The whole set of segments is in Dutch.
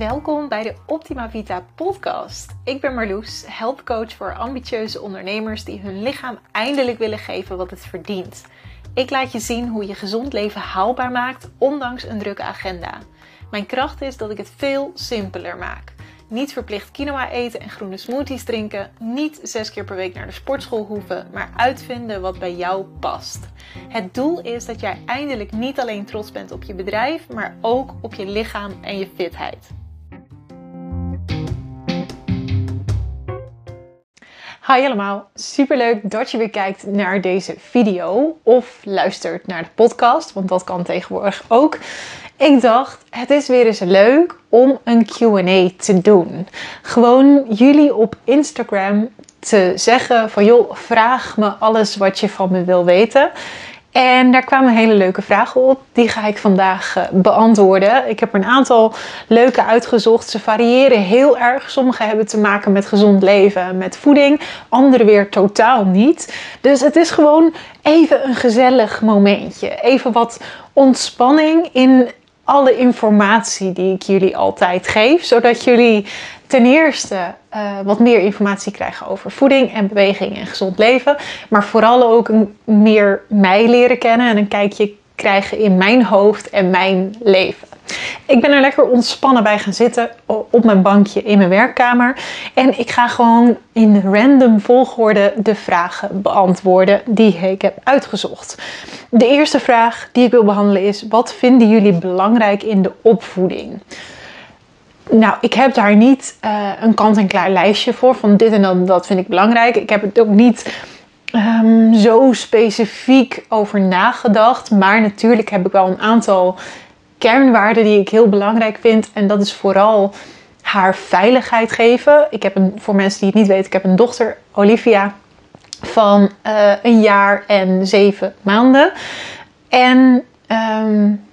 Welkom bij de Optima Vita podcast. Ik ben Marloes, helpcoach voor ambitieuze ondernemers die hun lichaam eindelijk willen geven wat het verdient. Ik laat je zien hoe je gezond leven haalbaar maakt, ondanks een drukke agenda. Mijn kracht is dat ik het veel simpeler maak. Niet verplicht quinoa eten en groene smoothies drinken. Niet zes keer per week naar de sportschool hoeven, maar uitvinden wat bij jou past. Het doel is dat jij eindelijk niet alleen trots bent op je bedrijf, maar ook op je lichaam en je fitheid. Hi allemaal, superleuk dat je weer kijkt naar deze video of luistert naar de podcast, want dat kan tegenwoordig ook. Ik dacht, het is weer eens leuk om een QA te doen. Gewoon jullie op Instagram te zeggen van joh, vraag me alles wat je van me wil weten. En daar kwamen hele leuke vragen op. Die ga ik vandaag uh, beantwoorden. Ik heb er een aantal leuke uitgezocht. Ze variëren heel erg. Sommige hebben te maken met gezond leven, met voeding. Andere weer totaal niet. Dus het is gewoon even een gezellig momentje. Even wat ontspanning in alle informatie die ik jullie altijd geef. Zodat jullie ten eerste uh, wat meer informatie krijgen over voeding en beweging en gezond leven. Maar vooral ook meer mij leren kennen en een kijkje krijgen in mijn hoofd en mijn leven. Ik ben er lekker ontspannen bij gaan zitten op mijn bankje in mijn werkkamer. En ik ga gewoon in random volgorde de vragen beantwoorden die ik heb uitgezocht. De eerste vraag die ik wil behandelen is: wat vinden jullie belangrijk in de opvoeding? Nou, ik heb daar niet uh, een kant-en-klaar lijstje voor van dit en dat, dat vind ik belangrijk. Ik heb het ook niet um, zo specifiek over nagedacht. Maar natuurlijk heb ik wel een aantal kernwaarden die ik heel belangrijk vind. En dat is vooral haar veiligheid geven. Ik heb een, voor mensen die het niet weten, ik heb een dochter, Olivia, van uh, een jaar en zeven maanden. En um,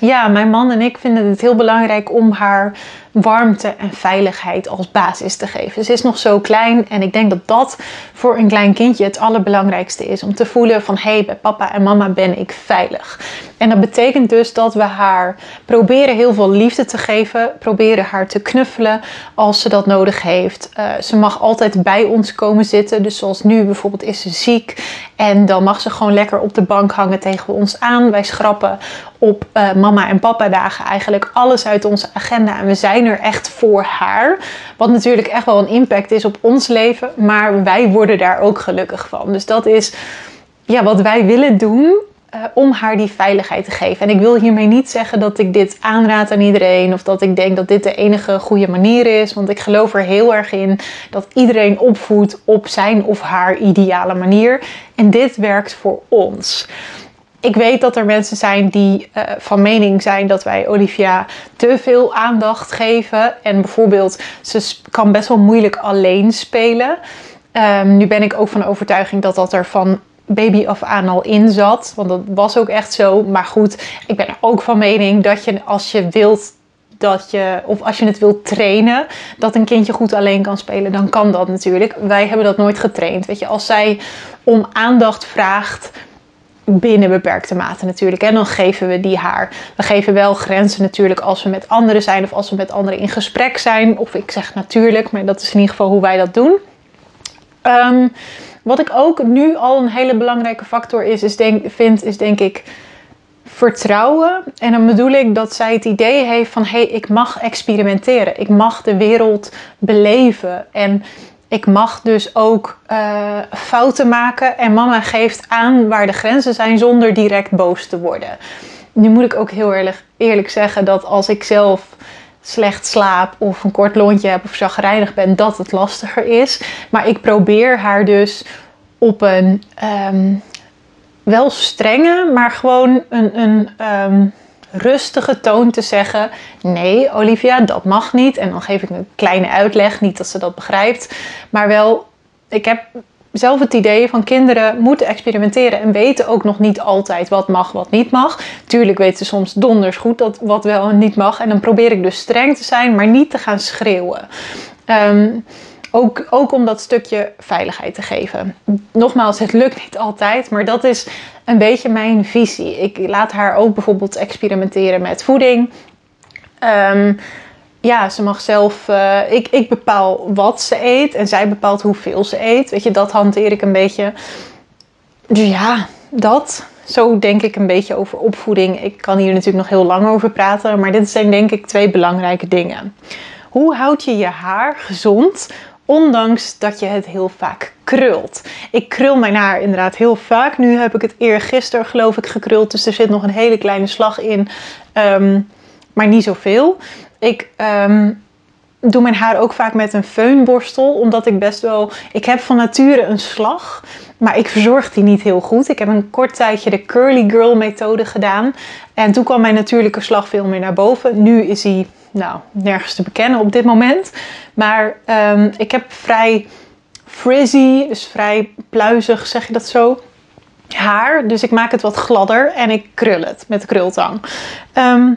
ja, mijn man en ik vinden het heel belangrijk om haar warmte en veiligheid als basis te geven. Ze is nog zo klein en ik denk dat dat voor een klein kindje het allerbelangrijkste is. Om te voelen van hé, hey, bij papa en mama ben ik veilig. En dat betekent dus dat we haar proberen heel veel liefde te geven. Proberen haar te knuffelen als ze dat nodig heeft. Uh, ze mag altijd bij ons komen zitten. Dus zoals nu bijvoorbeeld is ze ziek. En dan mag ze gewoon lekker op de bank hangen tegen ons aan. Wij schrappen op uh, mama en papa dagen eigenlijk alles uit onze agenda. En we zijn er echt voor haar. Wat natuurlijk echt wel een impact is op ons leven. Maar wij worden daar ook gelukkig van. Dus dat is ja, wat wij willen doen. Uh, om haar die veiligheid te geven. En ik wil hiermee niet zeggen dat ik dit aanraad aan iedereen of dat ik denk dat dit de enige goede manier is. Want ik geloof er heel erg in dat iedereen opvoedt op zijn of haar ideale manier. En dit werkt voor ons ik weet dat er mensen zijn die uh, van mening zijn dat wij Olivia te veel aandacht geven. En bijvoorbeeld, ze kan best wel moeilijk alleen spelen. Um, nu ben ik ook van overtuiging dat dat er van baby af aan al in zat. Want dat was ook echt zo. Maar goed, ik ben ook van mening dat je als je wilt dat je, of als je het wilt trainen, dat een kindje goed alleen kan spelen, dan kan dat natuurlijk. Wij hebben dat nooit getraind. Weet je, als zij om aandacht vraagt, binnen beperkte mate natuurlijk. En dan geven we die haar. We geven wel grenzen natuurlijk als we met anderen zijn of als we met anderen in gesprek zijn. Of ik zeg natuurlijk, maar dat is in ieder geval hoe wij dat doen. Um, wat ik ook nu al een hele belangrijke factor is, is denk, vind, is denk ik vertrouwen. En dan bedoel ik dat zij het idee heeft van hé, hey, ik mag experimenteren. Ik mag de wereld beleven. En ik mag dus ook uh, fouten maken en mama geeft aan waar de grenzen zijn zonder direct boos te worden. Nu moet ik ook heel eerlijk, eerlijk zeggen dat als ik zelf slecht slaap of een kort lontje heb of zagrijnig ben, dat het lastiger is. Maar ik probeer haar dus op een um, wel strenge, maar gewoon een, een um, rustige toon te zeggen: Nee, Olivia, dat mag niet. En dan geef ik een kleine uitleg, niet dat ze dat begrijpt, maar wel, ik heb zelf het idee van kinderen moeten experimenteren en weten ook nog niet altijd wat mag, wat niet mag. Tuurlijk weten ze soms donders goed dat wat wel en niet mag. En dan probeer ik dus streng te zijn, maar niet te gaan schreeuwen. Um, ook, ook om dat stukje veiligheid te geven. Nogmaals, het lukt niet altijd, maar dat is een beetje mijn visie. Ik laat haar ook bijvoorbeeld experimenteren met voeding. Um, ja, ze mag zelf. eh, ik, ik bepaal wat ze eet en zij bepaalt hoeveel ze eet. Weet je, dat hanteer ik een beetje. Dus ja, dat. Zo denk ik een beetje over opvoeding. Ik kan hier natuurlijk nog heel lang over praten, maar dit zijn denk ik twee belangrijke dingen. Hoe houd je je haar gezond, ondanks dat je het heel vaak krult? Ik krul mijn haar inderdaad heel vaak. Nu heb ik het eergisteren geloof ik gekruld, dus er zit nog een hele kleine slag in, Ehm, maar niet zoveel. Ik ehm, doe mijn haar ook vaak met een föhnborstel, omdat ik best wel... Ik heb van nature een slag, maar ik verzorg die niet heel goed. Ik heb een kort tijdje de curly girl methode gedaan. En toen kwam mijn natuurlijke slag veel meer naar boven. Nu is hij, nou, nergens te bekennen op dit moment. Maar ehm, ik heb vrij frizzy, dus vrij pluizig, zeg je dat zo? Haar, dus ik maak het wat gladder en ik krul het met de krultang. Ehm,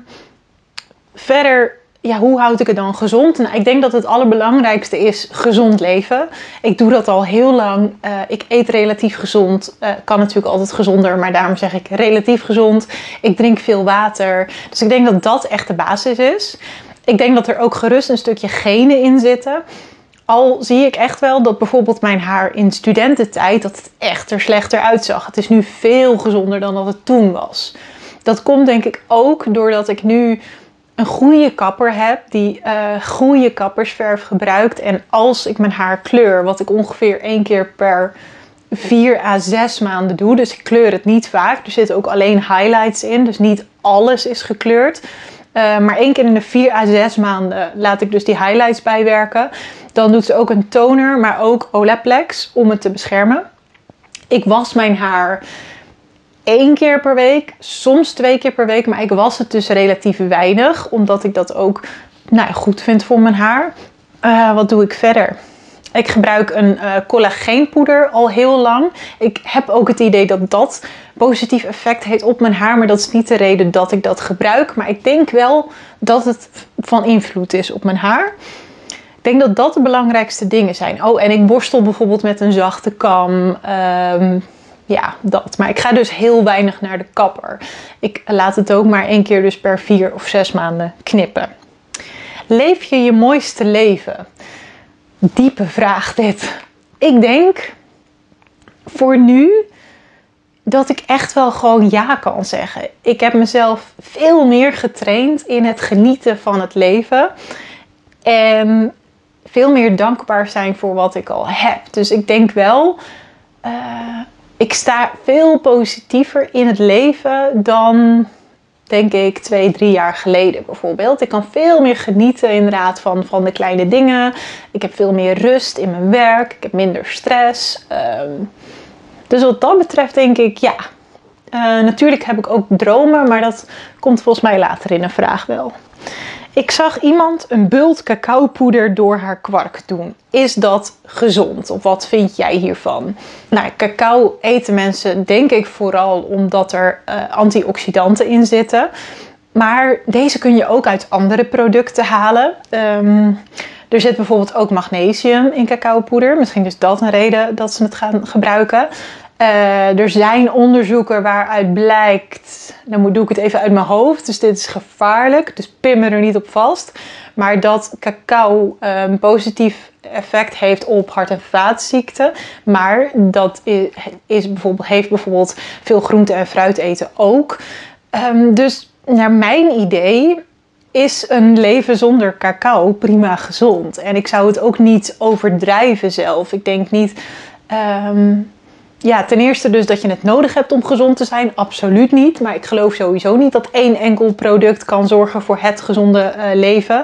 verder ja, hoe houd ik het dan gezond? Nou, ik denk dat het allerbelangrijkste is gezond leven. Ik doe dat al heel lang. Eh, ik eet relatief gezond. Eh, kan natuurlijk altijd gezonder, maar daarom zeg ik relatief gezond. Ik drink veel water. Dus ik denk dat dat echt de basis is. Ik denk dat er ook gerust een stukje genen in zitten. Al zie ik echt wel dat bijvoorbeeld mijn haar in studententijd dat het echt er slechter uitzag. Het is nu veel gezonder dan dat het toen was. Dat komt denk ik ook doordat ik nu een goede kapper heb die uh, goede kappersverf gebruikt. En als ik mijn haar kleur, wat ik ongeveer één keer per 4 à 6 maanden doe. Dus ik kleur het niet vaak. Er zitten ook alleen highlights in. Dus niet alles is gekleurd. Uh, maar één keer in de 4 à 6 maanden laat ik dus die highlights bijwerken. Dan doet ze ook een toner, maar ook Olaplex om het te beschermen. Ik was mijn haar één keer per week, soms twee keer per week. Maar ik was het dus relatief weinig, omdat ik dat ook nou, goed vind voor mijn haar. Uh, wat doe ik verder? Ik gebruik een uh, collageenpoeder al heel lang. Ik heb ook het idee dat dat positief effect heeft op mijn haar. Maar dat is niet de reden dat ik dat gebruik. Maar ik denk wel dat het van invloed is op mijn haar. Ik denk dat dat de belangrijkste dingen zijn. Oh, en ik borstel bijvoorbeeld met een zachte kam. Um, ja, dat. Maar ik ga dus heel weinig naar de kapper. Ik laat het ook maar één keer dus per vier of zes maanden knippen. Leef je je mooiste leven? Diepe vraag dit. Ik denk voor nu dat ik echt wel gewoon ja kan zeggen. Ik heb mezelf veel meer getraind in het genieten van het leven. En veel meer dankbaar zijn voor wat ik al heb. Dus ik denk wel. Uh, ik sta veel positiever in het leven dan, denk ik, twee, drie jaar geleden bijvoorbeeld. Ik kan veel meer genieten inderdaad van, van de kleine dingen. Ik heb veel meer rust in mijn werk. Ik heb minder stress. Um, dus wat dat betreft denk ik, ja. Uh, natuurlijk heb ik ook dromen, maar dat komt volgens mij later in een vraag wel. Ik zag iemand een bult cacaopoeder door haar kwark doen. Is dat gezond? Of wat vind jij hiervan? Nou, cacao eten mensen denk ik vooral omdat er uh, antioxidanten in zitten. Maar deze kun je ook uit andere producten halen. Um, er zit bijvoorbeeld ook magnesium in cacaopoeder. Misschien is dat een reden dat ze het gaan gebruiken. Uh, er zijn onderzoeken waaruit blijkt, dan doe ik het even uit mijn hoofd, dus dit is gevaarlijk, dus pin me er niet op vast. Maar dat cacao een um, positief effect heeft op hart- en vaatziekten. Maar dat is, bijvoorbeeld, heeft bijvoorbeeld veel groente en fruit eten ook. Um, dus naar mijn idee is een leven zonder cacao prima gezond. En ik zou het ook niet overdrijven zelf. Ik denk niet. Um, ja, ten eerste dus dat je het nodig hebt om gezond te zijn. Absoluut niet. Maar ik geloof sowieso niet dat één enkel product kan zorgen voor het gezonde uh, leven.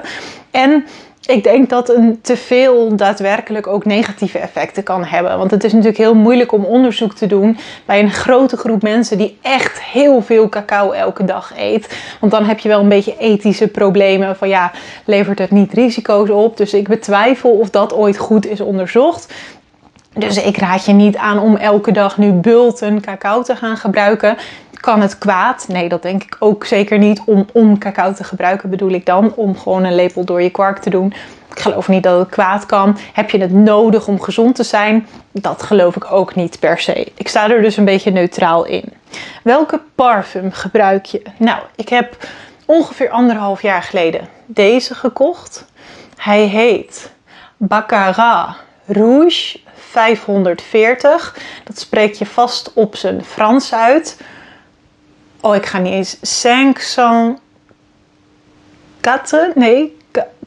En ik denk dat een teveel daadwerkelijk ook negatieve effecten kan hebben. Want het is natuurlijk heel moeilijk om onderzoek te doen bij een grote groep mensen die echt heel veel cacao elke dag eet. Want dan heb je wel een beetje ethische problemen van ja, levert het niet risico's op? Dus ik betwijfel of dat ooit goed is onderzocht. Dus ik raad je niet aan om elke dag nu bulten cacao te gaan gebruiken. Kan het kwaad? Nee, dat denk ik ook zeker niet. Om, om cacao te gebruiken bedoel ik dan. Om gewoon een lepel door je kwark te doen. Ik geloof niet dat het kwaad kan. Heb je het nodig om gezond te zijn? Dat geloof ik ook niet per se. Ik sta er dus een beetje neutraal in. Welke parfum gebruik je? Nou, ik heb ongeveer anderhalf jaar geleden deze gekocht. Hij heet Baccarat Rouge 540. Dat spreek je vast op zijn Frans uit. Oh, ik ga niet eens. 540. Nee,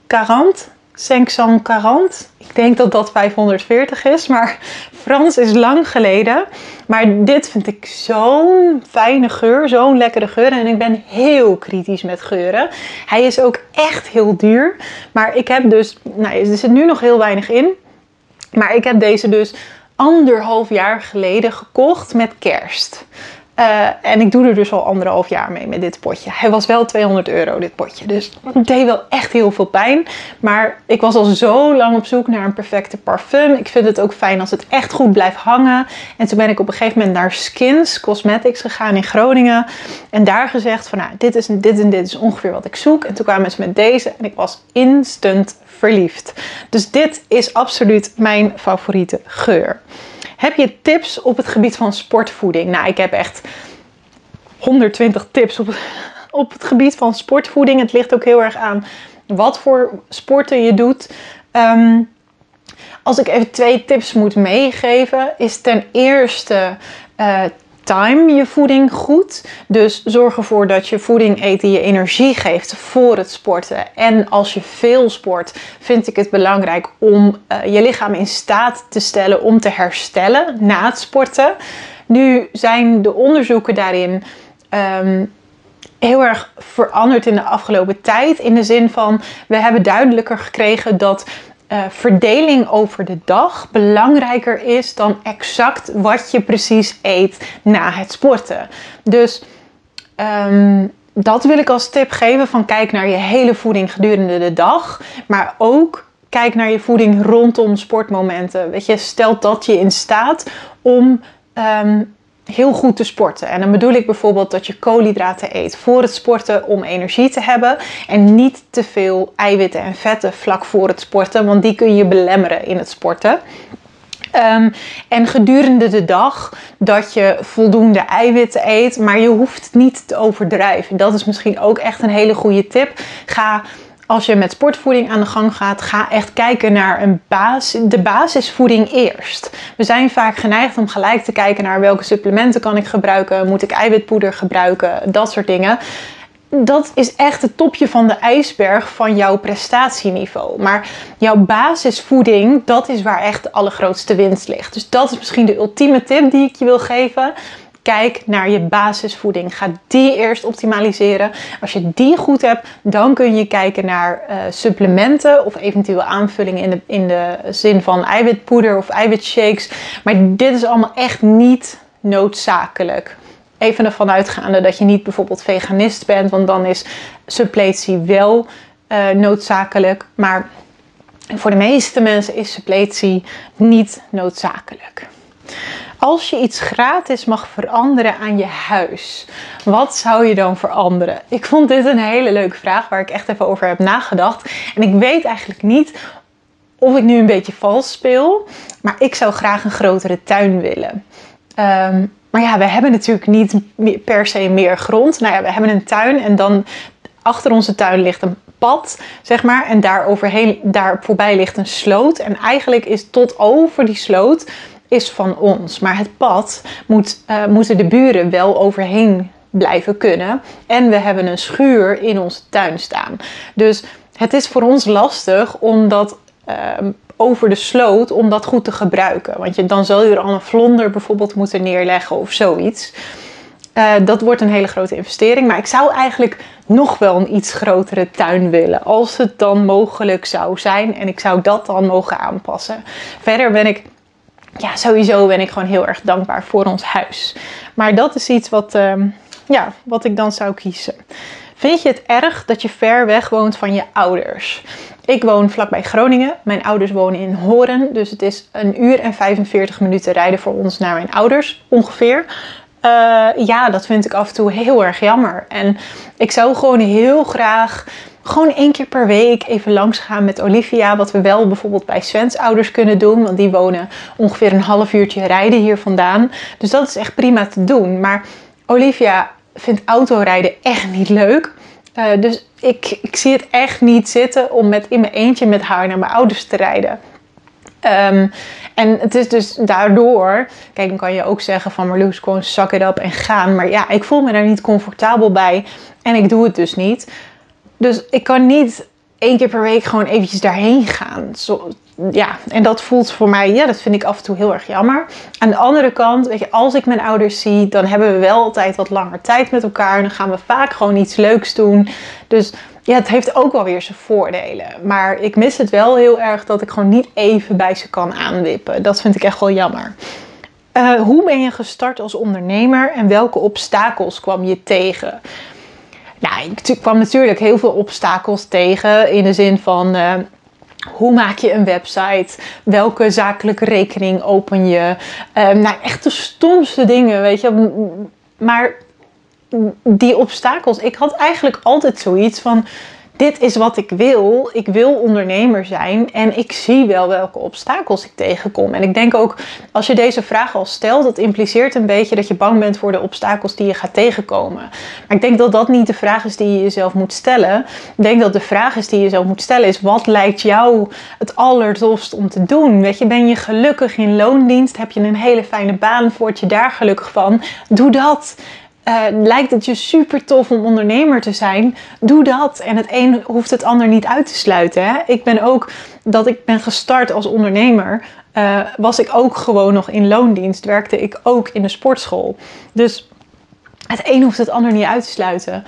40. 540. Ik denk dat dat 540 is, maar Frans is lang geleden. Maar dit vind ik zo'n fijne geur, zo'n lekkere geur. En ik ben heel kritisch met geuren. Hij is ook echt heel duur. Maar ik heb dus, nou, er zit nu nog heel weinig in. Maar ik heb deze dus anderhalf jaar geleden gekocht met kerst. Uh, en ik doe er dus al anderhalf jaar mee met dit potje. Hij was wel 200 euro, dit potje. Dus het deed wel echt heel veel pijn. Maar ik was al zo lang op zoek naar een perfecte parfum. Ik vind het ook fijn als het echt goed blijft hangen. En toen ben ik op een gegeven moment naar Skins Cosmetics gegaan in Groningen. En daar gezegd van, nou, dit, is, dit en dit is ongeveer wat ik zoek. En toen kwamen ze met deze en ik was instant verliefd. Dus dit is absoluut mijn favoriete geur. Heb je tips op het gebied van sportvoeding? Nou, ik heb echt 120 tips op op het gebied van sportvoeding. Het ligt ook heel erg aan wat voor sporten je doet. Ehm, als ik even twee tips moet meegeven, is ten eerste uh, time je voeding goed. Dus zorg ervoor dat je voeding die je energie geeft voor het sporten. En als je veel sport, vind ik het belangrijk om uh, je lichaam in staat te stellen om te herstellen na het sporten. Nu zijn de onderzoeken daarin. Um, heel erg veranderd in de afgelopen tijd. In de zin van, we hebben duidelijker gekregen dat uh, verdeling over de dag belangrijker is dan exact wat je precies eet na het sporten. Dus um, dat wil ik als tip geven van kijk naar je hele voeding gedurende de dag, maar ook kijk naar je voeding rondom sportmomenten. Weet je, stelt dat je in staat om um, heel goed te sporten. En dan bedoel ik bijvoorbeeld dat je koolhydraten eet voor het sporten om energie te hebben. En niet te veel eiwitten en vetten vlak voor het sporten, want die kun je belemmeren in het sporten. Um, en gedurende de dag dat je voldoende eiwitten eet, maar je hoeft niet te overdrijven. Dat is misschien ook echt een hele goede tip. Ga als je met sportvoeding aan de gang gaat, ga echt kijken naar een basis, de basisvoeding eerst. We zijn vaak geneigd om gelijk te kijken naar welke supplementen kan ik gebruiken, moet ik eiwitpoeder gebruiken, dat soort dingen. Dat is echt het topje van de ijsberg van jouw prestatieniveau. Maar jouw basisvoeding, dat is waar echt de allergrootste winst ligt. Dus dat is misschien de ultieme tip die ik je wil geven kijk naar je basisvoeding. Ga die eerst optimaliseren. Als je die goed hebt, dan kun je kijken naar uh, supplementen of eventueel aanvullingen in de, in de zin van eiwitpoeder of eiwitshakes. Maar dit is allemaal echt niet noodzakelijk. Even ervan uitgaande dat je niet bijvoorbeeld veganist bent, want dan is suppletie wel uh, noodzakelijk. Maar voor de meeste mensen is suppletie niet noodzakelijk. Als je iets gratis mag veranderen aan je huis, wat zou je dan veranderen? Ik vond dit een hele leuke vraag waar ik echt even over heb nagedacht. En ik weet eigenlijk niet of ik nu een beetje vals speel, maar ik zou graag een grotere tuin willen. Ehm, maar ja, we hebben natuurlijk niet per se meer grond. Nou ja, we hebben een tuin en dan achter onze tuin ligt een pad, zeg maar. En daar, overheen, daar voorbij ligt een sloot. En eigenlijk is tot over die sloot is van ons. Maar het pad moet, uh, moeten de buren wel overheen blijven kunnen. En we hebben een schuur in onze tuin staan. Dus het is voor ons lastig om dat uh, over de sloot, om dat goed te gebruiken. Want je, dan zal je er al een vlonder bijvoorbeeld moeten neerleggen of zoiets. Uh, dat wordt een hele grote investering. Maar ik zou eigenlijk nog wel een iets grotere tuin willen. Als het dan mogelijk zou zijn. En ik zou dat dan mogen aanpassen. Verder ben ik ja, sowieso ben ik gewoon heel erg dankbaar voor ons huis. Maar dat is iets wat, uh, ja, wat ik dan zou kiezen. Vind je het erg dat je ver weg woont van je ouders? Ik woon vlakbij Groningen. Mijn ouders wonen in Horen. Dus het is een uur en 45 minuten rijden voor ons naar mijn ouders ongeveer. Uh, ja, dat vind ik af en toe heel erg jammer. En ik zou gewoon heel graag gewoon één keer per week even langs gaan met Olivia. Wat we wel bijvoorbeeld bij Svens ouders kunnen doen. Want die wonen ongeveer een half uurtje rijden hier vandaan. Dus dat is echt prima te doen. Maar Olivia vindt autorijden echt niet leuk. Eh, dus ik, ik zie het echt niet zitten om met, in mijn eentje met haar naar mijn ouders te rijden. Ehm, en het is dus daardoor, kijk, dan kan je ook zeggen van Marloes, gewoon zak het op en gaan. Maar ja, ik voel me daar niet comfortabel bij en ik doe het dus niet. Dus ik kan niet één keer per week gewoon eventjes daarheen gaan. Zo, ja, en dat voelt voor mij, ja, dat vind ik af en toe heel erg jammer. Aan de andere kant, weet je, als ik mijn ouders zie, dan hebben we wel altijd wat langer tijd met elkaar. Dan gaan we vaak gewoon iets leuks doen. Dus ja, het heeft ook wel weer zijn voordelen. Maar ik mis het wel heel erg dat ik gewoon niet even bij ze kan aanwippen. Dat vind ik echt wel jammer. Uh, hoe ben je gestart als ondernemer en welke obstakels kwam je tegen? Nou, ik kwam natuurlijk heel veel obstakels tegen in de zin van. Uh, hoe maak je een website? Welke zakelijke rekening open je? Uh, nou, echt de stomste dingen, weet je. Maar die obstakels, ik had eigenlijk altijd zoiets van dit is wat ik wil. Ik wil ondernemer zijn en ik zie wel welke obstakels ik tegenkom. En ik denk ook, als je deze vraag al stelt, dat impliceert een beetje dat je bang bent voor de obstakels die je gaat tegenkomen. Maar ik denk dat dat niet de vraag is die je jezelf moet stellen. Ik denk dat de vraag is die je jezelf moet stellen is, wat lijkt jou het allertofst om te doen? Weet je, ben je gelukkig in loondienst? Heb je een hele fijne baan? Word je daar gelukkig van? Doe dat. Uh, lijkt het je super tof om ondernemer te zijn, doe dat. En het een hoeft het ander niet uit te sluiten. Hè? Ik ben ook, dat ik ben gestart als ondernemer, uh, was ik ook gewoon nog in loondienst. Werkte ik ook in de sportschool. Dus het een hoeft het ander niet uit te sluiten.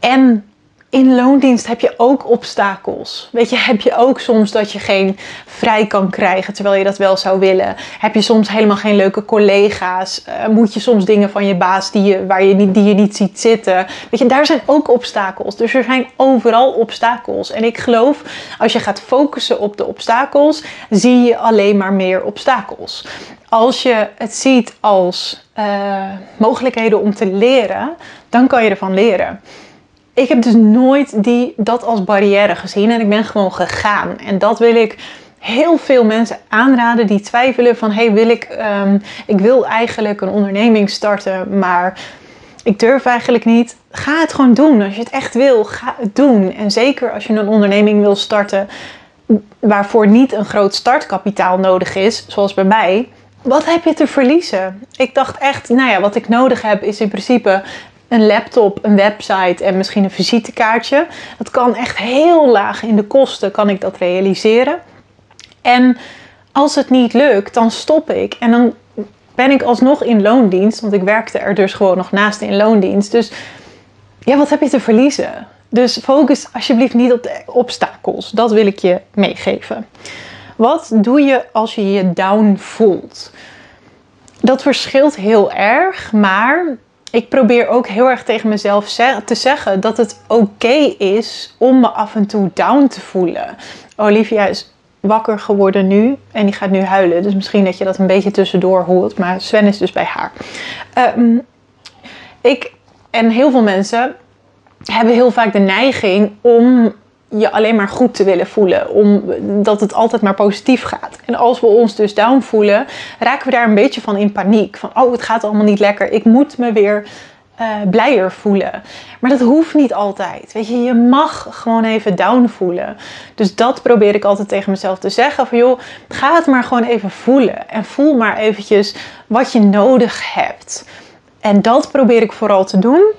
En in loondienst heb je ook obstakels. Weet je, heb je ook soms dat je geen vrij kan krijgen terwijl je dat wel zou willen. Heb je soms helemaal geen leuke collega's. Uh, moet je soms dingen van je baas die je, waar je niet, die je niet ziet zitten. Weet je, daar zijn ook obstakels. Dus er zijn overal obstakels. En ik geloof, als je gaat focussen op de obstakels, zie je alleen maar meer obstakels. Als je het ziet als uh, mogelijkheden om te leren, dan kan je ervan leren ik heb dus nooit die, dat als barrière gezien en ik ben gewoon gegaan. En dat wil ik heel veel mensen aanraden die twijfelen van... hey, wil ik, um, ik wil eigenlijk een onderneming starten, maar ik durf eigenlijk niet. Ga het gewoon doen. Als je het echt wil, ga het doen. En zeker als je een onderneming wil starten waarvoor niet een groot startkapitaal nodig is, zoals bij mij... Wat heb je te verliezen? Ik dacht echt, nou ja, wat ik nodig heb is in principe een laptop, een website en misschien een visitekaartje. Dat kan echt heel laag in de kosten, kan ik dat realiseren. En als het niet lukt, dan stop ik. En dan ben ik alsnog in loondienst, want ik werkte er dus gewoon nog naast in loondienst. Dus ja, wat heb je te verliezen? Dus focus alsjeblieft niet op de obstakels. Dat wil ik je meegeven. Wat doe je als je je down voelt? Dat verschilt heel erg, maar ik probeer ook heel erg tegen mezelf te zeggen dat het oké is om me af en toe down te voelen. Olivia is wakker geworden nu en die gaat nu huilen. Dus misschien dat je dat een beetje tussendoor hoort. Maar Sven is dus bij haar. Ehm, ik en heel veel mensen hebben heel vaak de neiging om je alleen maar goed te willen voelen. Omdat het altijd maar positief gaat. En als we ons dus down voelen, raken we daar een beetje van in paniek. Van, oh, het gaat allemaal niet lekker. Ik moet me weer uh, blijer voelen. Maar dat hoeft niet altijd. Weet je, je mag gewoon even down voelen. Dus dat probeer ik altijd tegen mezelf te zeggen. Van joh, ga het maar gewoon even voelen. En voel maar eventjes wat je nodig hebt. En dat probeer ik vooral te doen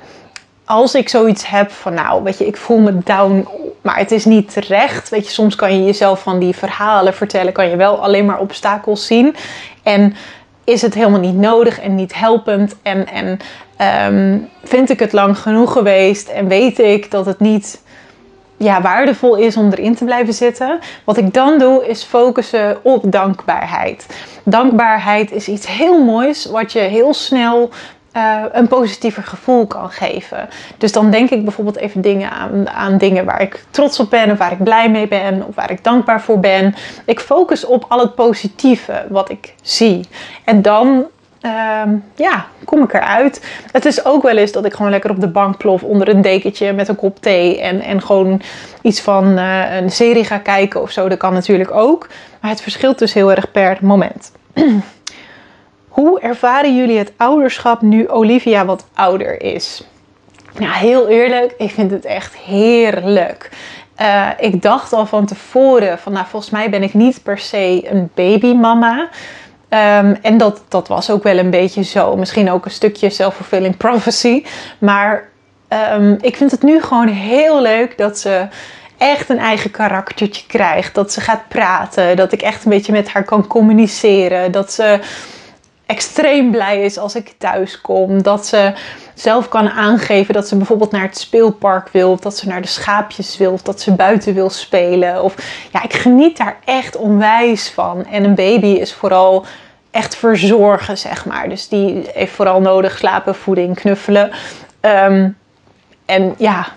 als ik zoiets heb van, nou, weet je, ik voel me down, maar het is niet terecht. Weet je, soms kan je jezelf van die verhalen vertellen, kan je wel alleen maar obstakels zien. En is het helemaal niet nodig en niet helpend. En, en um, vind ik het lang genoeg geweest en weet ik dat het niet ja, waardevol is om erin te blijven zitten. Wat ik dan doe is focussen op dankbaarheid. Dankbaarheid is iets heel moois wat je heel snel uh, een positiever gevoel kan geven. Dus dan denk ik bijvoorbeeld even dingen aan, aan dingen waar ik trots op ben, of waar ik blij mee ben, of waar ik dankbaar voor ben. Ik focus op al het positieve wat ik zie. En dan uh, ja, kom ik eruit. Het is ook wel eens dat ik gewoon lekker op de bank plof onder een dekentje met een kop thee en, en gewoon iets van uh, een serie ga kijken of zo. Dat kan natuurlijk ook. Maar het verschilt dus heel erg per moment. Hoe ervaren jullie het ouderschap nu Olivia wat ouder is? Nou, heel eerlijk, ik vind het echt heerlijk. Uh, ik dacht al van tevoren van, nou, volgens mij ben ik niet per se een babymama. Um, en dat, dat was ook wel een beetje zo. Misschien ook een stukje self-fulfilling prophecy. Maar um, ik vind het nu gewoon heel leuk dat ze echt een eigen karaktertje krijgt. Dat ze gaat praten. Dat ik echt een beetje met haar kan communiceren. Dat ze extreem blij is als ik thuis kom. Dat ze zelf kan aangeven dat ze bijvoorbeeld naar het speelpark wil. Of dat ze naar de schaapjes wil. Of dat ze buiten wil spelen. Of ja, ik geniet daar echt onwijs van. En een baby is vooral echt verzorgen, zeg maar. Dus die heeft vooral nodig slapen, voeding, knuffelen. Um, en ja,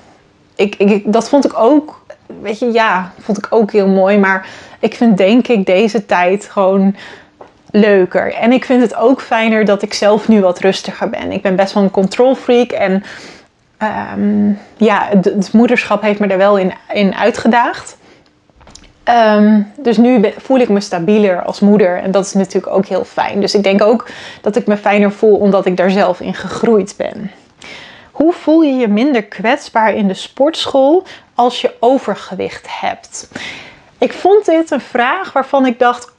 ik, ik, dat vond ik ook, weet je, ja, vond ik ook heel mooi. Maar ik vind denk ik deze tijd gewoon leuker. En ik vind het ook fijner dat ik zelf nu wat rustiger ben. Ik ben best wel een control freak en um, ja, het, moederschap heeft me er wel in, in uitgedaagd. Um, dus nu voel ik me stabieler als moeder en dat is natuurlijk ook heel fijn. Dus ik denk ook dat ik me fijner voel omdat ik daar zelf in gegroeid ben. Hoe voel je je minder kwetsbaar in de sportschool als je overgewicht hebt? Ik vond dit een vraag waarvan ik dacht: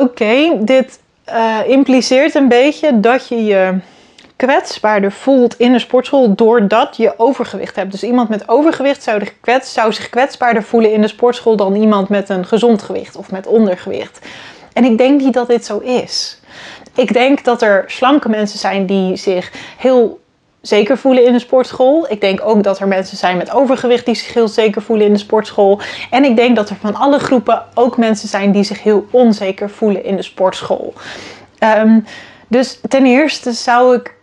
oké, dit uh, impliceert een beetje dat je je kwetsbaarder voelt in de sportschool doordat je overgewicht hebt. Dus iemand met overgewicht zou, zou zich kwetsbaarder voelen in de sportschool dan iemand met een gezond gewicht of met ondergewicht. En ik denk niet dat dit zo is. Ik denk dat er slanke mensen zijn die zich heel zeker voelen in de sportschool. Ik denk ook dat er mensen zijn met overgewicht die zich heel zeker voelen in de sportschool. En ik denk dat er van alle groepen ook mensen zijn die zich heel onzeker voelen in de sportschool. Um, dus ten eerste zou ik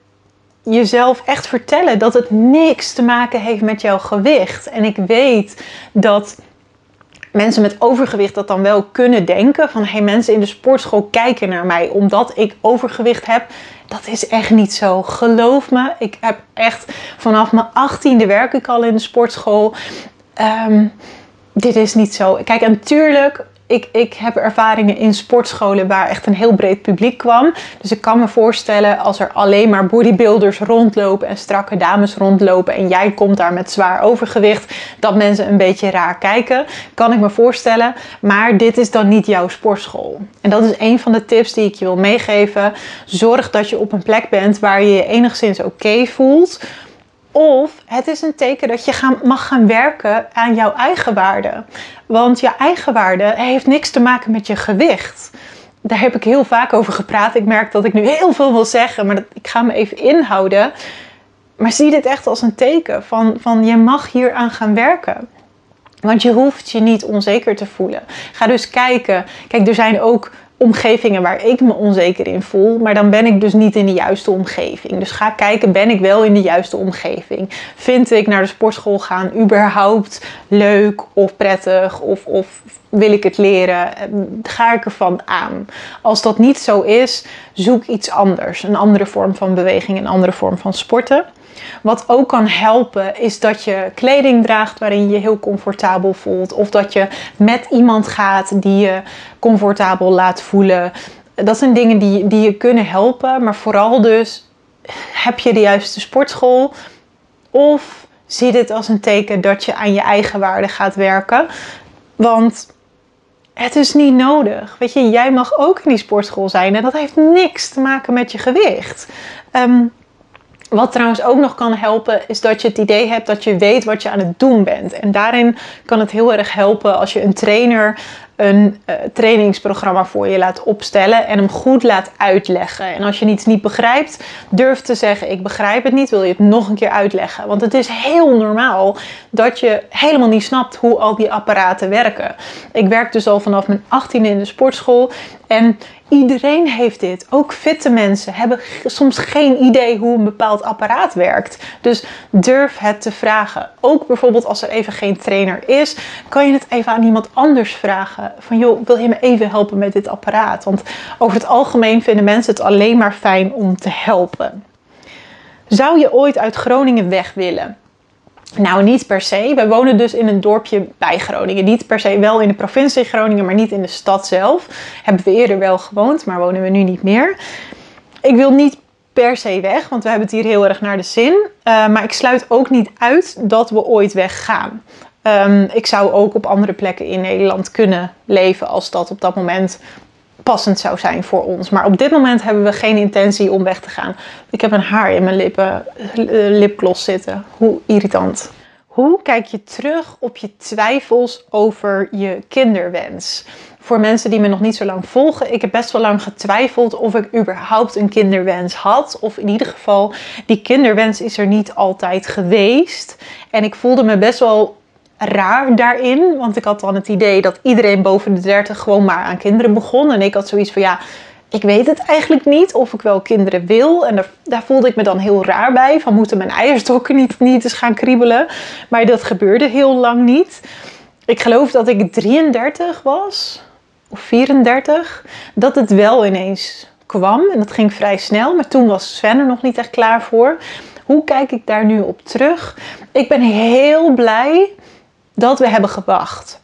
jezelf echt vertellen dat het niks te maken heeft met jouw gewicht. En ik weet dat mensen met overgewicht dat dan wel kunnen denken. Van hey, mensen in de sportschool kijken naar mij omdat ik overgewicht heb. Dat is echt niet zo. Geloof me, ik heb echt vanaf mijn achttiende werk ik al in de sportschool. Um, dit is niet zo. Kijk, natuurlijk ik, ik heb ervaringen in sportscholen waar echt een heel breed publiek kwam. Dus ik kan me voorstellen als er alleen maar bodybuilders rondlopen en strakke dames rondlopen en jij komt daar met zwaar overgewicht, dat mensen een beetje raar kijken. Kan ik me voorstellen. Maar dit is dan niet jouw sportschool. En dat is een van de tips die ik je wil meegeven. Zorg dat je op een plek bent waar je je enigszins oké voelt of het is een teken dat je gaan, mag gaan werken aan jouw eigen waarde. Want je eigen waarde heeft niks te maken met je gewicht. Daar heb ik heel vaak over gepraat. Ik merk dat ik nu heel veel wil zeggen, maar dat, ik ga me even inhouden. Maar zie dit echt als een teken van, van je mag hier aan gaan werken. Want je hoeft je niet onzeker te voelen. Ga dus kijken. Kijk, er zijn ook omgevingen waar ik me onzeker in voel, maar dan ben ik dus niet in de juiste omgeving. Dus ga kijken, ben ik wel in de juiste omgeving? Vind ik naar de sportschool gaan überhaupt leuk of prettig of, of wil ik het leren? Ga ik ervan aan? Als dat niet zo is, zoek iets anders. Een andere vorm van beweging, een andere vorm van sporten. Wat ook kan helpen is dat je kleding draagt waarin je heel comfortabel voelt. Of dat je met iemand gaat die je comfortabel laat voelen. Dat zijn dingen die, die je kunnen helpen. Maar vooral dus heb je de juiste sportschool. Of zie dit als een teken dat je aan je eigen waarde gaat werken. Want het is niet nodig. Weet je, jij mag ook in die sportschool zijn en dat heeft niks te maken met je gewicht. Um, wat trouwens ook nog kan helpen, is dat je het idee hebt dat je weet wat je aan het doen bent. En daarin kan het heel erg helpen als je een trainer een uh, trainingsprogramma voor je laat opstellen en hem goed laat uitleggen. En als je iets niet begrijpt, durf te zeggen: Ik begrijp het niet, wil je het nog een keer uitleggen? Want het is heel normaal dat je helemaal niet snapt hoe al die apparaten werken. Ik werk dus al vanaf mijn 18e in de sportschool en Iedereen heeft dit. Ook fitte mensen hebben soms geen idee hoe een bepaald apparaat werkt. Dus durf het te vragen. Ook bijvoorbeeld als er even geen trainer is, kan je het even aan iemand anders vragen. Van joh, wil je me even helpen met dit apparaat? Want over het algemeen vinden mensen het alleen maar fijn om te helpen. Zou je ooit uit Groningen weg willen? Nou, niet per se. We wonen dus in een dorpje bij Groningen. Niet per se wel in de provincie Groningen, maar niet in de stad zelf. Hebben we eerder wel gewoond, maar wonen we nu niet meer. Ik wil niet per se weg, want we hebben het hier heel erg naar de zin. Uh, maar ik sluit ook niet uit dat we ooit weggaan. Um, ik zou ook op andere plekken in Nederland kunnen leven als dat op dat moment passend zou zijn voor ons. Maar op dit moment hebben we geen intentie om weg te gaan. Ik heb een haar in mijn lippen, uh, lipgloss zitten. Hoe irritant. Hoe kijk je terug op je twijfels over je kinderwens? Voor mensen die me nog niet zo lang volgen, ik heb best wel lang getwijfeld of ik überhaupt een kinderwens had. Of in ieder geval, die kinderwens is er niet altijd geweest. En ik voelde me best wel raar daarin. Want ik had dan het idee dat iedereen boven de 30 gewoon maar aan kinderen begon. En ik had zoiets van ja, ik weet het eigenlijk niet of ik wel kinderen wil. En daar, daar, voelde ik me dan heel raar bij. Van moeten mijn eierstokken niet, niet eens gaan kriebelen. Maar dat gebeurde heel lang niet. Ik geloof dat ik 33 was. Of 34. Dat het wel ineens kwam. En dat ging vrij snel. Maar toen was Sven er nog niet echt klaar voor. Hoe kijk ik daar nu op terug? Ik ben heel blij dat we hebben gewacht.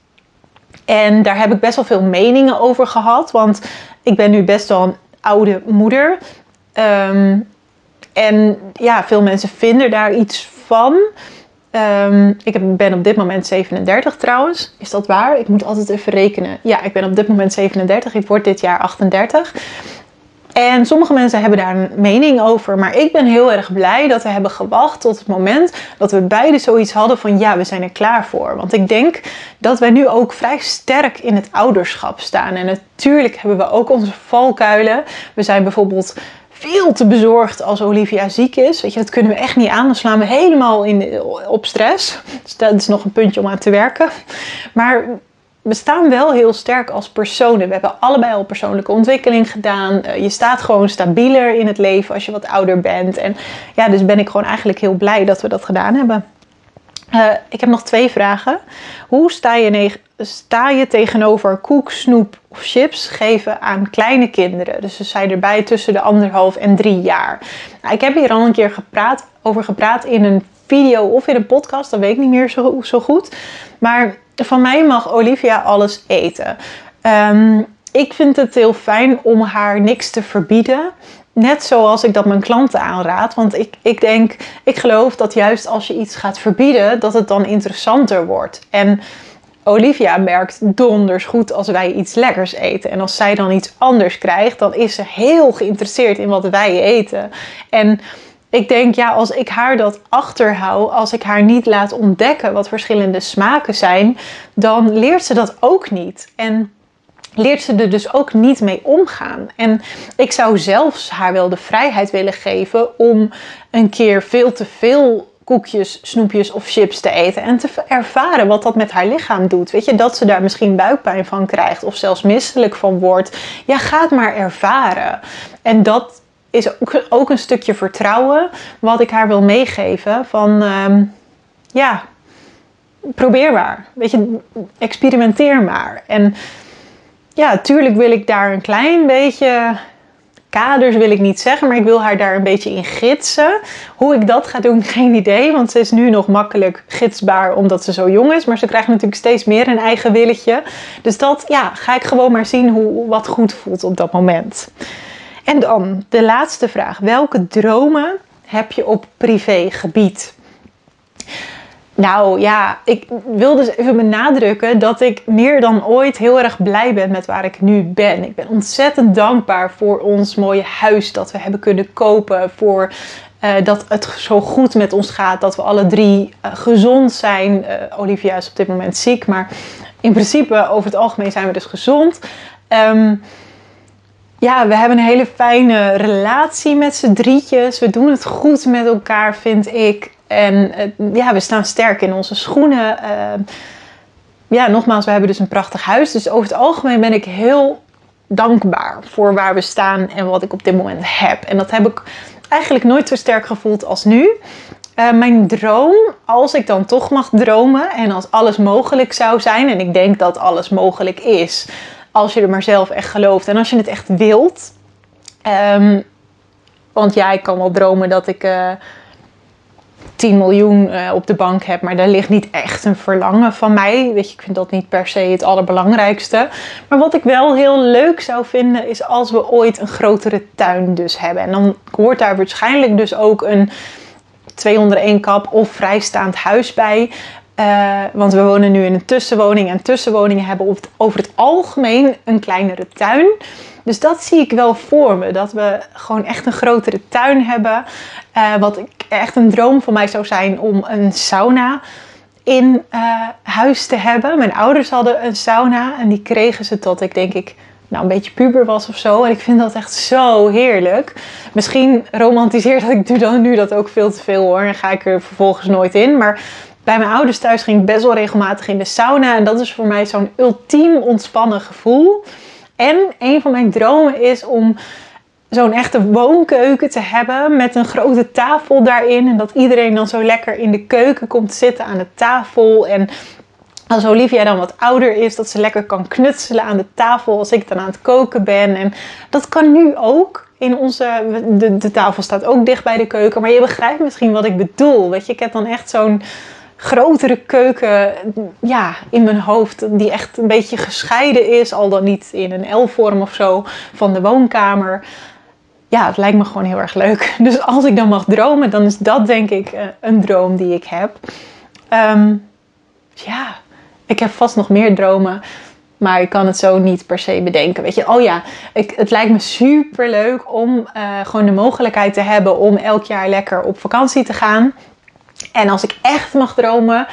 En daar heb ik best wel veel meningen over gehad. Want ik ben nu best wel een oude moeder. Um, en ja, veel mensen vinden daar iets van. Um, ik ben op dit moment 37 trouwens. Is dat waar? Ik moet altijd even rekenen. Ja, ik ben op dit moment 37. Ik word dit jaar 38. En sommige mensen hebben daar een mening over. Maar ik ben heel erg blij dat we hebben gewacht tot het moment dat we beide zoiets hadden van ja, we zijn er klaar voor. Want ik denk dat wij nu ook vrij sterk in het ouderschap staan. En natuurlijk hebben we ook onze valkuilen. We zijn bijvoorbeeld veel te bezorgd als Olivia ziek is. Weet je, dat kunnen we echt niet aan. Dan slaan we helemaal in, op stress. Dus dat is nog een puntje om aan te werken. Maar we staan wel heel sterk als personen. We hebben allebei al persoonlijke ontwikkeling gedaan. Eh, je staat gewoon stabieler in het leven als je wat ouder bent. En ja, dus ben ik gewoon eigenlijk heel blij dat we dat gedaan hebben. Uh, ik heb nog twee vragen. Hoe sta je, sta je tegenover koek, snoep of chips geven aan kleine kinderen? Dus ze zijn erbij tussen de anderhalf en drie jaar. Nou, ik heb hier al een keer gepraat, over gepraat in een video of in een podcast. Dat weet ik niet meer zo, zo goed. Maar van mij mag Olivia alles eten. Um, ik vind het heel fijn om haar niks te verbieden. Net zoals ik dat mijn klanten aanraad. Want ik, ik denk, ik geloof dat juist als je iets gaat verbieden, dat het dan interessanter wordt. En Olivia merkt donders goed als wij iets lekkers eten. En als zij dan iets anders krijgt, dan is ze heel geïnteresseerd in wat wij eten. En ik denk, ja, als ik haar dat achterhoud, als ik haar niet laat ontdekken wat verschillende smaken zijn, dan leert ze dat ook niet. En leert ze er dus ook niet mee omgaan. En ik zou zelfs haar wel de vrijheid willen geven om een keer veel te veel koekjes, snoepjes of chips te eten en te ervaren wat dat met haar lichaam doet. Weet je, dat ze daar misschien buikpijn van krijgt of zelfs misselijk van wordt. Ja, ga het maar ervaren. En dat is ook, een stukje vertrouwen wat ik haar wil meegeven. Van ehm, ja, probeer maar. Weet je, experimenteer maar. En ja, natuurlijk wil ik daar een klein beetje kaders wil ik niet zeggen, maar ik wil haar daar een beetje in gidsen. Hoe ik dat ga doen, geen idee, want ze is nu nog makkelijk gidsbaar omdat ze zo jong is, maar ze krijgt natuurlijk steeds meer een eigen willetje. Dus dat ja, ga ik gewoon maar zien hoe, wat goed voelt op dat moment. En dan de laatste vraag. Welke dromen heb je op privégebied? Nou ja, ik wil dus even benadrukken dat ik meer dan ooit heel erg blij ben met waar ik nu ben. Ik ben ontzettend dankbaar voor ons mooie huis dat we hebben kunnen kopen. Voor uh, dat het zo goed met ons gaat. Dat we alle drie uh, gezond zijn. Uh, Olivia is op dit moment ziek, maar in principe over het algemeen zijn we dus gezond. Um, ja, we hebben een hele fijne relatie met z'n drietjes. We doen het goed met elkaar, vind ik. En uh, ja, we staan sterk in onze schoenen. Uh, ja, nogmaals, we hebben dus een prachtig huis. Dus over het algemeen ben ik heel dankbaar voor waar we staan en wat ik op dit moment heb. En dat heb ik eigenlijk nooit zo sterk gevoeld als nu. Uh, mijn droom, als ik dan toch mag dromen en als alles mogelijk zou zijn, en ik denk dat alles mogelijk is, als je er maar zelf echt gelooft en als je het echt wilt. Um, want ja, ik kan wel dromen dat ik 10 miljoen eh, op de bank heb, maar daar ligt niet echt een verlangen van mij. Weet je, ik vind dat niet per se het allerbelangrijkste. Maar wat ik wel heel leuk zou vinden, is als we ooit een grotere tuin dus hebben. En dan hoort daar waarschijnlijk dus ook een 201 kap of vrijstaand huis bij. Uh, want we wonen nu in een tussenwoning en tussenwoningen hebben over het algemeen een kleinere tuin. Dus dat zie ik wel voor me. Dat we gewoon echt een grotere tuin hebben. Uh, wat ik, echt een droom van mij zou zijn om een sauna in uh, huis te hebben. Mijn ouders hadden een sauna en die kregen ze tot ik denk ik nou, een beetje puber was of zo. En ik vind dat echt zo heerlijk. Misschien romantiseer dat ik dan nu dat ook veel te veel hoor. En ga ik er vervolgens nooit in. Maar bij mijn ouders thuis ging ik best wel regelmatig in de sauna. En dat is voor mij zo'n ultiem ontspannen gevoel. En een van mijn dromen is om zo'n echte woonkeuken te hebben met een grote tafel daarin. En dat iedereen dan zo lekker in de keuken komt zitten aan de tafel. En als Olivia dan wat ouder is, dat ze lekker kan knutselen aan de tafel als ik dan aan het koken ben. En dat kan nu ook. In onze, de, de tafel staat ook dicht bij de keuken. Maar je begrijpt misschien wat ik bedoel. Weet je, ik heb dan echt zo'n grotere keuken ja, in mijn hoofd. Die echt een beetje gescheiden is. Al dan niet in een L-vorm of zo van de woonkamer. Ja, het lijkt me gewoon heel erg leuk. Dus als ik dan mag dromen, dan is dat denk ik eh, een droom die ik heb. Um, ja, ik heb vast nog meer dromen. Maar ik kan het zo niet per se bedenken. Weet je, oh ja, ik, het lijkt me super leuk om uh, gewoon de mogelijkheid te hebben om elk jaar lekker op vakantie te gaan. En als ik echt mag dromen,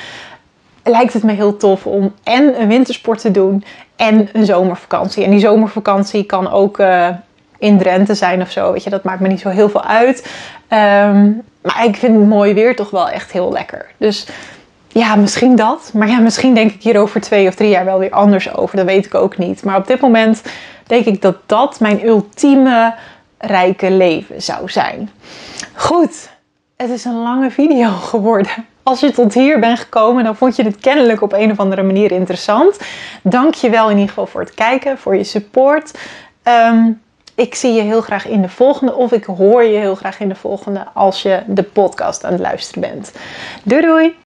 lijkt het me heel tof om en een wintersport te doen en een zomervakantie. En die zomervakantie kan ook uh, in Drenthe zijn of zo. Weet je, dat maakt me niet zo heel veel uit. Um, maar ik vind het mooi weer toch wel echt heel lekker. Dus ja, misschien dat. Maar ja, misschien denk ik hier over twee of drie jaar wel weer anders over. Dat weet ik ook niet. Maar op dit moment denk ik dat dat mijn ultieme rijke leven zou zijn. Goed, het is een lange video geworden. Als je tot hier bent gekomen, dan vond je dit kennelijk op een of andere manier interessant. Dank je wel in ieder geval voor het kijken, voor je support. Um, ik zie je heel graag in de volgende, of ik hoor je heel graag in de volgende als je de podcast aan het luisteren bent. Doei doei!